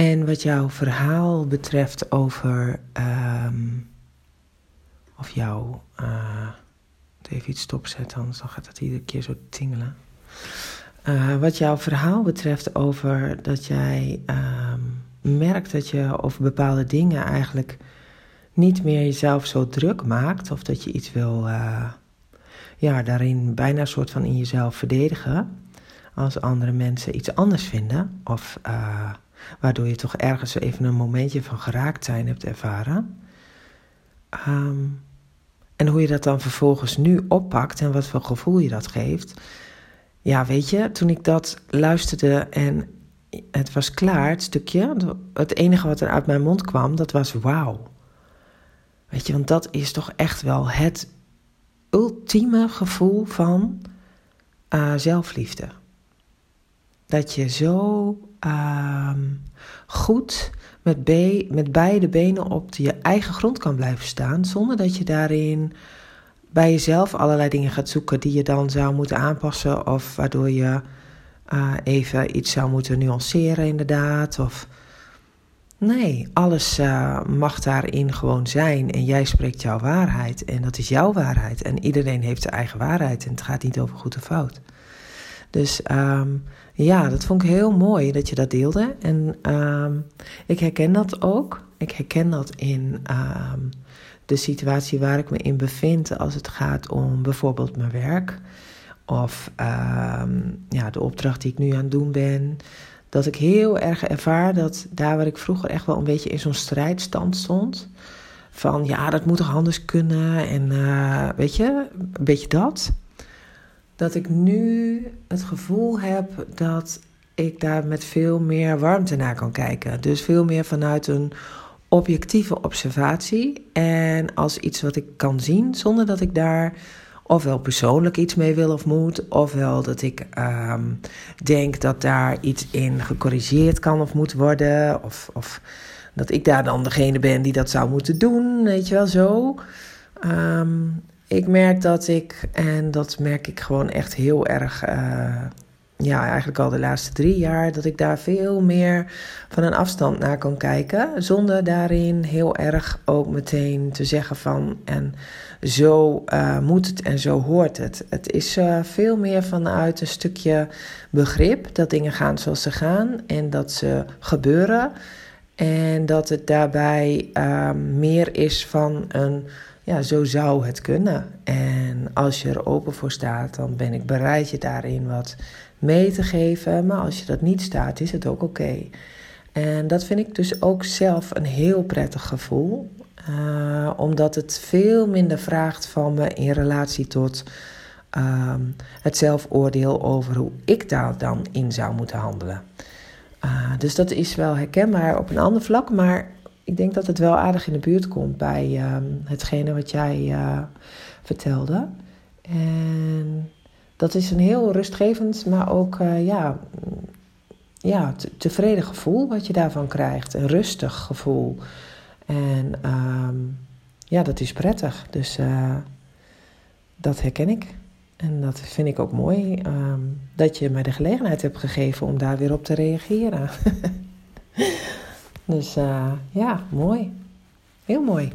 En wat jouw verhaal betreft over. ehm, of jouw. eh, even iets stopzetten, anders dan gaat het iedere keer zo tingelen. Eh, wat jouw verhaal betreft over dat jij ehm, merkt dat je over bepaalde dingen eigenlijk niet meer jezelf zo druk maakt. Of dat je iets wil, eh, ja, daarin bijna een soort van in jezelf verdedigen. Als andere mensen iets anders vinden. Of waardoor je toch ergens even een momentje van geraakt zijn hebt ervaren. Ehm, en hoe je dat dan vervolgens nu oppakt en wat voor gevoel je dat geeft. Ja, weet je, toen ik dat luisterde en het was klaar, het stukje, het enige wat er uit mijn mond kwam, dat was wauw. Weet je, want dat is toch echt wel het ultieme gevoel van uh, zelfliefde. Dat je zo uh, goed met, met beide benen op je eigen grond kan blijven staan, zonder dat je daarin bij jezelf allerlei dingen gaat zoeken die je dan zou moeten aanpassen, of waardoor je uh, even iets zou moeten nuanceren, inderdaad. Of nee, alles uh, mag daarin gewoon zijn en jij spreekt jouw waarheid en dat is jouw waarheid. En iedereen heeft zijn eigen waarheid en het gaat niet over goed of fout. Dus um, ja, dat vond ik heel mooi dat je dat deelde. En um, ik herken dat ook. Ik herken dat in um, de situatie waar ik me in bevind als het gaat om bijvoorbeeld mijn werk. Of ja, de opdracht die ik nu aan het doen ben. Dat ik heel erg ervaar dat daar waar ik vroeger echt wel een beetje in zo'n strijdstand stond. Van ja, dat moet toch anders kunnen. En uh, weet je, een beetje dat dat ik nu het gevoel heb dat ik daar met veel meer warmte naar kan kijken. Dus veel meer vanuit een objectieve observatie en als iets wat ik kan zien, zonder dat ik daar ofwel persoonlijk iets mee wil of moet, ofwel dat ik um, denk dat daar iets in gecorrigeerd kan of moet worden, of, of dat ik daar dan degene ben die dat zou moeten doen, weet je wel zo. Um, ik merk dat ik, en dat merk ik gewoon echt heel erg, uh, ja, eigenlijk al de laatste drie jaar, dat ik daar veel meer van een afstand naar kan kijken. Zonder daarin heel erg ook meteen te zeggen van, en zo uh, moet het en zo hoort het. Het is uh, veel meer vanuit een stukje begrip dat dingen gaan zoals ze gaan en dat ze gebeuren. En dat het daarbij meer is van een ja, zo zou het kunnen. En als je er open voor staat, dan ben ik bereid je daarin wat mee te geven. Maar als je dat niet staat, is het ook oké. En dat vind ik dus ook zelf een heel prettig gevoel. Uh, omdat het veel minder vraagt van me in relatie tot uh, het zelfoordeel over hoe ik daar dan in zou moeten handelen. Uh, dus dat is wel herkenbaar op een ander vlak, maar ik denk dat het wel aardig in de buurt komt bij uh, hetgene wat jij uh, vertelde. En dat is een heel rustgevend, maar ook uh, ja, ja, tevreden gevoel wat je daarvan krijgt. Een rustig gevoel. En um, ja, dat is prettig. Dus uh, dat herken ik. En dat vind ik ook mooi. Um, dat je mij de gelegenheid hebt gegeven om daar weer op te reageren. Dus uh, ja, mooi. Heel mooi.